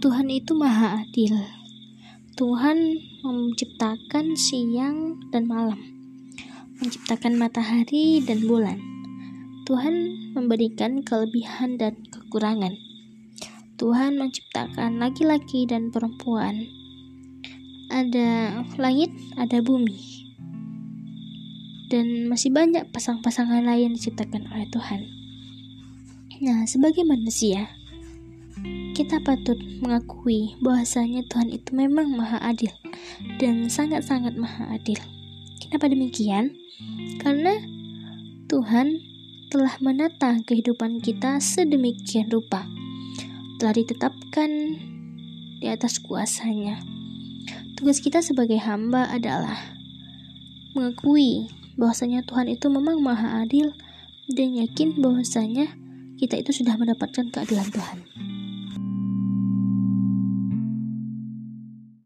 Tuhan itu maha adil. Tuhan menciptakan siang dan malam, menciptakan matahari dan bulan. Tuhan memberikan kelebihan dan kekurangan. Tuhan menciptakan laki-laki dan perempuan. Ada langit, ada bumi. Dan masih banyak pasang-pasangan lain diciptakan oleh Tuhan. Nah, sebagai manusia, kita patut mengakui bahwasanya Tuhan itu memang maha adil dan sangat-sangat maha adil. Kenapa demikian? Karena Tuhan telah menata kehidupan kita sedemikian rupa. Telah ditetapkan di atas kuasanya. Tugas kita sebagai hamba adalah mengakui bahwasanya Tuhan itu memang maha adil dan yakin bahwasanya kita itu sudah mendapatkan keadilan Tuhan.